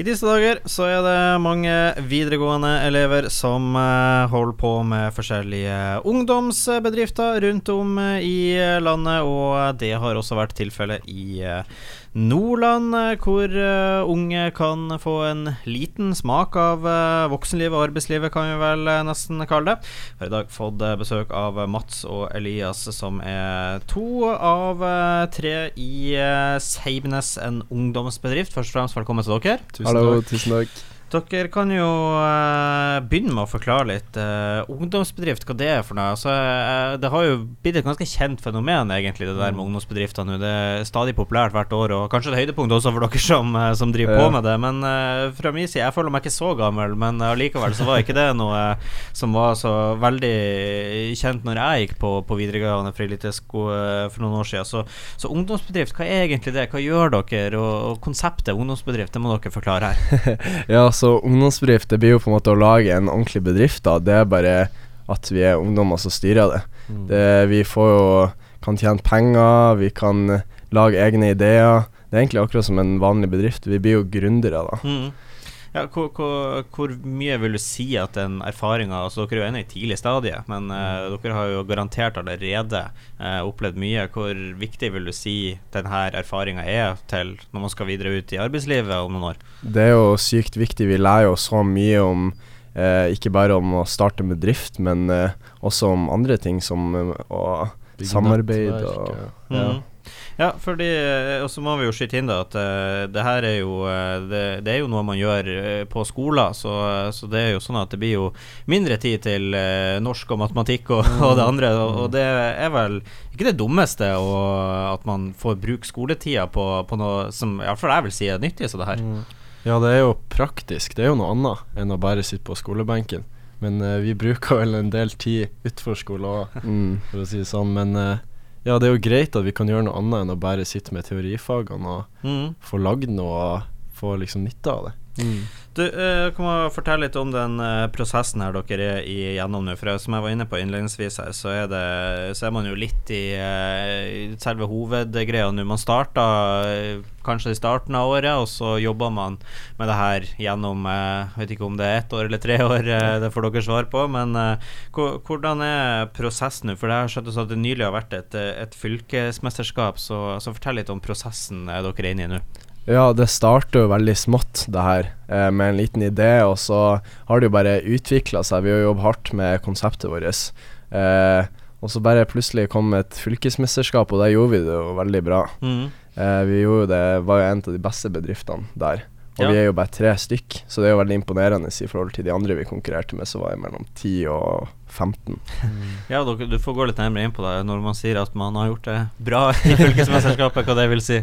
I disse dager så er det mange videregående elever som eh, holder på med forskjellige ungdomsbedrifter rundt om eh, i landet, og det har også vært tilfellet i eh, Nordland, hvor unge kan få en liten smak av voksenlivet og arbeidslivet, kan vi vel nesten kalle det. Vi har i dag fått besøk av Mats og Elias, som er to av tre i Seibnes, en ungdomsbedrift. Først og fremst velkommen til dere. Tusen Hallo, takk. tusen takk. Dere kan jo uh, begynne med å forklare litt. Uh, ungdomsbedrift, hva det er for noe? Altså, uh, det har jo blitt et ganske kjent fenomen, egentlig, det der med mm. ungdomsbedrifter nå. Det er stadig populært hvert år, og kanskje et høydepunkt også for dere som, som driver ja. på med det. Men fra min side, jeg føler meg ikke så gammel, men allikevel så var ikke det noe som var så veldig kjent når jeg gikk på, på videregående friidrettssko for noen år siden. Så, så, ungdomsbedrift, hva er egentlig det? Hva gjør dere? Og, og konseptet ungdomsbedrift, det må dere forklare her. ja, så ungdomsbedrift det blir jo på en måte å lage en ordentlig bedrift. da Det er bare at vi er ungdommer som styrer det. Mm. det vi får jo kan tjene penger, vi kan lage egne ideer. Det er egentlig akkurat som en vanlig bedrift. Vi blir jo gründere, da. Mm. Ja, hvor, hvor, hvor, mye vil du si at den erfaringa altså Dere er jo ennå i tidlig stadie, men uh, dere har jo garantert allerede uh, opplevd mye. Hvor viktig vil du si denne erfaringa er til når man skal videre ut i arbeidslivet om noen år? Det er jo sykt viktig. Vi lærer jo så mye om uh, ikke bare om å starte med drift, men også om andre ting som å samarbeide og ja. Mm. Ja, fordi eh, Og så må vi jo skyte inn da at uh, det her er jo uh, det, det, er jo noe man gjør uh, på skolen, så, så, det er jo sånn at det blir jo mindre tid til norsk og matematikk og, og det andre, og, og, det er vel ikke det dummeste å, at man får bruke skoletida på, på noe som iallfall jeg vil si er nyttig som det her. Mm. Ja, det er jo praktisk. Det er jo noe annet enn å bare sitte på skolebenken. Men vi bruker vel en del tid utenfor skole òg, mm. for å si det sånn. Men ja, det er jo greit at vi kan gjøre noe annet enn å bare sitte med teorifagene og mm. få lagd noe og få liksom nytte av det. Mm. Du, uh, kan man fortelle litt om den uh, prosessen her dere er igjennom nå? For som jeg var inne på innledningsvis her, så er, det, så er man jo litt i uh, selve hovedgreia nå. Man starta kanskje i starten av året, og så jobber man med det her gjennom Jeg vet ikke om det er ett år eller tre år, det får dere svar på. Men hvordan er prosessen nå? For det har skjønt at det nylig har vært et, et fylkesmesterskap, så, så fortell litt om prosessen dere er inne i nå. Ja, det starter jo veldig smått, det her, eh, med en liten idé, og så har det jo bare utvikla seg. Vi har jobbet hardt med konseptet vårt. Eh, og så bare plutselig kom et fylkesmesterskap, og der gjorde vi det jo veldig bra. Mm. Eh, vi gjorde det, var jo en av de beste bedriftene der. Og ja. vi er jo bare tre stykk, så det er jo veldig imponerende i forhold til de andre vi konkurrerte med, som var mellom 10 og 15. Mm. Ja, du, får gå litt nærmere inn på det når man sier at man har gjort det bra i fylkesmesterskapet, hva det vil si.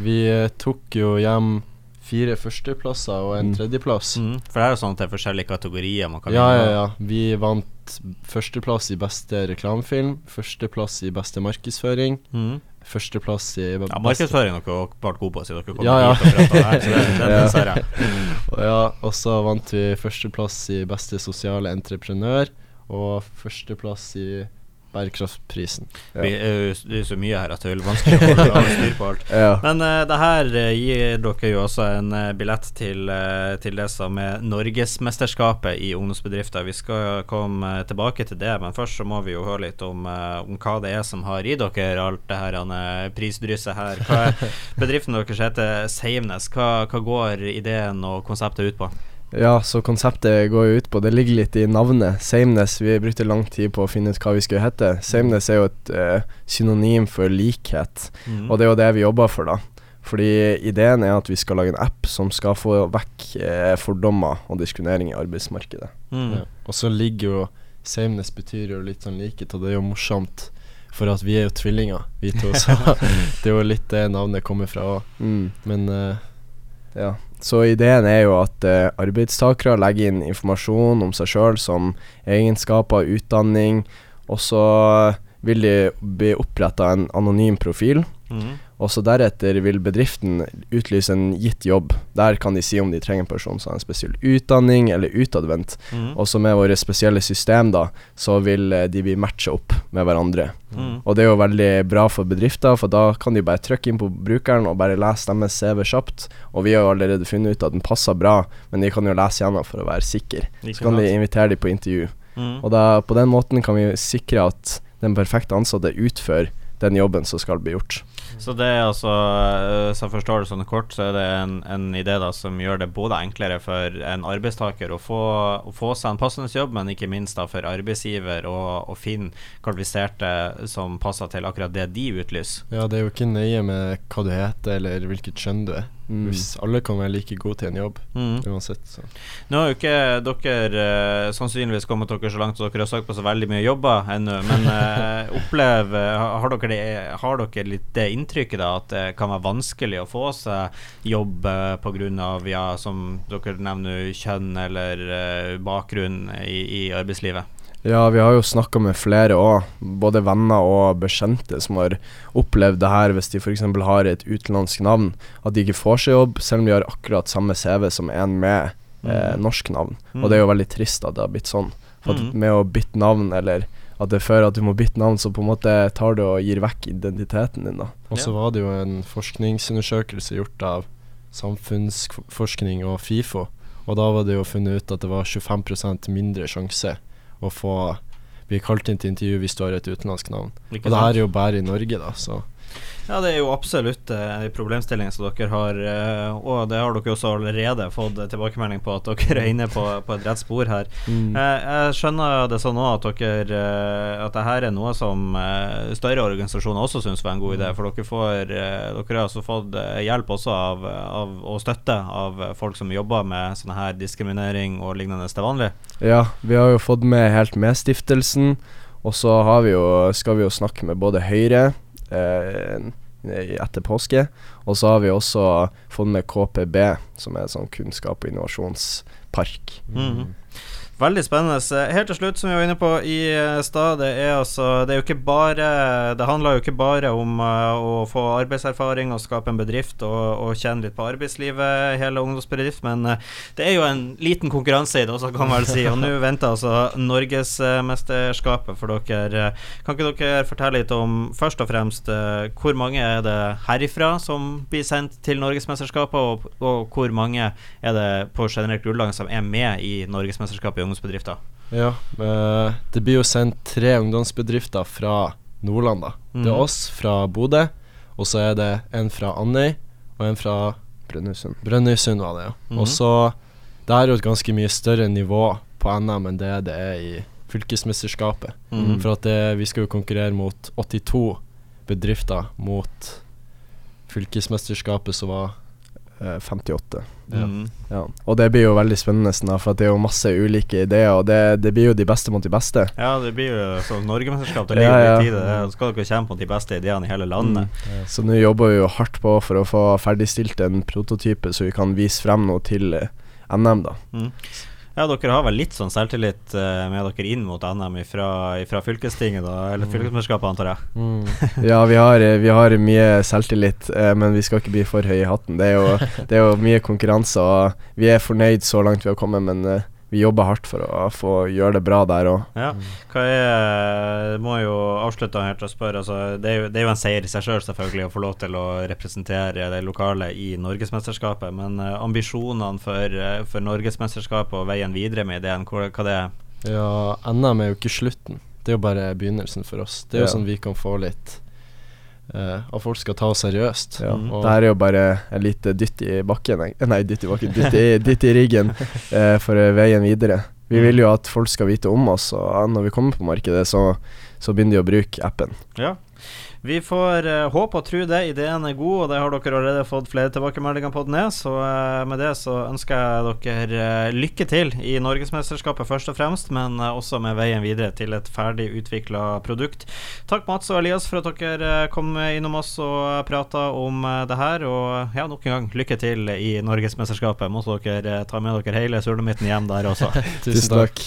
Vi eh, tok jo hjem fire førsteplasser og en mm. tredjeplass. Mm. For det er jo sånn at det er forskjellige kategorier man kan Ja, ja, ja. Vi vant førsteplass i beste reklamefilm, førsteplass i beste markedsføring. Mm. Førsteplass i Ja, markedsføring er dere vært gode på, siden dere kom ja, ja. hit og her. Så det, det, det ser jeg. ja, og så vant vi førsteplass i beste sosiale entreprenør, og førsteplass i Bærekraftprisen. Ja. Vi, det er så mye her at det er vanskelig å holde styr på alt. ja. Men uh, det her uh, gir dere jo også en uh, billett til, uh, til, det som er Norgesmesterskapet i ungdomsbedrifter. Vi skal komme tilbake til det, men først så må vi jo høre litt om, om hva det er som har i dere alt det her prisdrysset her. Hva er bedriften deres heter Seimnes. Hva, hva går ideen og konseptet ut på? Ja, så konseptet går jo ut på Det ligger litt i navnet. Sameness. Vi brukte lang tid på å finne ut hva vi skulle hete. Sameness er jo et uh, synonym for likhet, mm. og det er jo det vi jobber for, da. Fordi ideen er at vi skal lage en app som skal få vekk eh, fordommer og diskriminering i arbeidsmarkedet. Mm. Ja. Og så ligger jo Sameness betyr jo litt sånn likhet, og det er jo morsomt. For at vi er jo tvillinger, vi to, så det er jo litt det navnet kommer fra òg. Mm. Men uh, ja. Så ideen er jo at uh, arbeidstakere legger inn informasjon om seg sjøl som egenskaper, utdanning, og så vil de bli oppretta en anonym profil. Mm. Og så deretter vil bedriften utlyse en gitt jobb. Der kan de si om de trenger en person som har en spesiell utdanning eller utadvendt. Mm. Og så med våre spesielle system, da, så vil eh, de bli matcha opp med hverandre. Mm. Og det er jo veldig bra for bedrifter, for da kan de bare trykke inn på brukeren og bare lese deres CV kjapt. Og vi har jo allerede funnet ut at den passer bra, men de kan jo lese gjennom for å være. Ikke Så kan de invitere dem på intervju. Mm. Og da, på den måten kan vi sikre at den perfekte ansatte utfører den jobben som skal bli gjort. Så det er altså, øh, så jeg forstår det sånn kort, så er det en, en idé da som gjør det både enklere for en arbeidstaker å få, å få seg en passende jobb, men ikke minst da for arbeidsgiver å, å finne kvalifiserte som passer til akkurat det de utlyser. Ja, det er jo ikke nøye med hva du heter eller hvilket kjønn du er. Mm. Hvis alle kan være like gode til en jobb, Mm. uansett. Så. Nå har jo ikke dere eh, sannsynligvis kommet dere så langt at dere har søkt på så veldig mye jobber ennå, men eh, opplev eh, har, dere det, har dere litt det inntrykket da at det kan være vanskelig å få seg jobb pga. på grunn av, ja, som dere nevner, kjønn eller eh, bakgrunn i, i arbeidslivet? Ja, vi har jo snakka med flere òg, både venner og bekjente, som har opplevd det her hvis de f.eks. har et utenlandsk navn, at de ikke får seg jobb, selv om de har akkurat samme CV som en med eh, Mm. norsk navn. Mm. Og det er jo veldig trist at det har blitt sånn. At Mm. med å bytte navn, eller at det fører at du må bytte navn, så på en måte tar du og gir vekk identiteten din, da. Og så var det jo en forskningsundersøkelse gjort av Samfunnsforskning og FIFO, og da var det jo funnet ut at det var 25% mindre sjanse å få bli kalt inn til intervju hvis du har et utenlandsk navn. Ikke Og det her er jo bare i Norge, da, så Ja, det er jo absolutt uh, problemstilling som dere har, eh, og det har dere også allerede fått eh, tilbakemelding på at dere er inne på, på et rett spor her. Mm. Eh, jeg skjønner det sånn òg at dere eh, At det her er noe som eh, større organisasjoner også syns var en god idé. For dere får eh, Dere har også fått eh, hjelp også av, av og støtte av folk som jobber med sånne her diskriminering og lignende til vanlig. Ja, vi har jo fått med helt med stiftelsen, og så har vi jo, skal vi jo snakke med både Høyre eh, etter påske, og så har vi også fått med KPB, som er sånn kunnskap- og innovasjonspark. Mhm. Veldig spennende. Helt til slutt, som vi var inne på i eh, stad, det er altså Det er jo ikke bare Det handler jo ikke bare om eh, å få arbeidserfaring og skape en bedrift og, og kjenne litt på arbeidslivet, hele ungdomsbedrift, men eh, det er jo en liten konkurranse i det også, kan man vel si. Og nå venter altså Norgesmesterskapet for dere. Kan ikke dere fortelle litt om først og fremst hvor mange er det herifra som blir sendt til Norgesmesterskapet, og, og hvor mange er det på generelt grunnlag som er med i Norgesmesterskapet i ungdomsbedrifter? Ja, eh, det blir jo sendt tre ungdomsbedrifter fra Nordland, da. Det Mhm. er oss fra Bodø, og så er det en fra Andøy og en fra Brønnøysund. Brønnøysund, var det, ja. Mm. Og så Det er jo et ganske mye større nivå på NM enn det det er i fylkesmesterskapet. Mm. For at det, vi skal jo konkurrere mot 82 bedrifter mot fylkesmesterskapet som var 58. ja. Mhm. Ja. Og det blir jo veldig spennende, da, for at det er jo masse ulike ideer, og det, det blir jo de beste mot de beste. Ja, det blir jo sånn Norgemesterskap, Det ligger ja. ja. i det. Skal dere kjempe mot de beste ideene i hele landet. Mm. Så nå jobber vi jo hardt på for å få ferdigstilt en prototype, så vi kan vise frem noe til eh, NM, da. Mm. Ja, dere har vel litt sånn selvtillit eh, med dere inn mot NM fra fylkestinget, da, eller Mm. fylkesmesterskapet, antar jeg? Mm. Ja, vi har, eh, vi har mye selvtillit, eh, men vi skal ikke bli for høye i hatten. Det er jo, det er jo mye konkurranse, og vi er fornøyd så langt vi har kommet, men vi jobber hardt for å få gjøre det bra der òg. Ja. Hva er Må jo avslutte her til å spørre. Altså, det, er jo, det er jo en seier i seg sjøl, selv, selvfølgelig, å få lov til å representere det lokale i Norgesmesterskapet. Men uh, ambisjonene for, uh, for Norgesmesterskapet og veien videre med ideen, hva, hva det er? Ja, NM er jo ikke slutten. Det er jo bare begynnelsen for oss. Det er jo Ja. sånn vi kan få litt eh, At folk skal ta oss seriøst. Ja. Mm. Og- Det her er jo bare en lite dytt i bakken Nei, dytt i bakken, dytt i, dytt i ryggen uh, for veien videre. Vi vil jo at folk skal vite om oss, og når vi kommer på markedet, så, så begynner de å bruke appen. Ja. Vi får uh, håpe og tro det. Ideen er god, og det har dere allerede fått flere tilbakemeldinger på den er. Så uh, med det så ønsker jeg dere uh, lykke til i Norgesmesterskapet først og fremst, men eh, også med veien videre til et ferdig utvikla produkt. Takk Mats og Elias for at dere eh, kom innom oss og prata om eh, det her. Og ja, nok en gang lykke til i Norgesmesterskapet. Må dere eh, ta med dere hele sulamitten hjem der også. Tusen takk.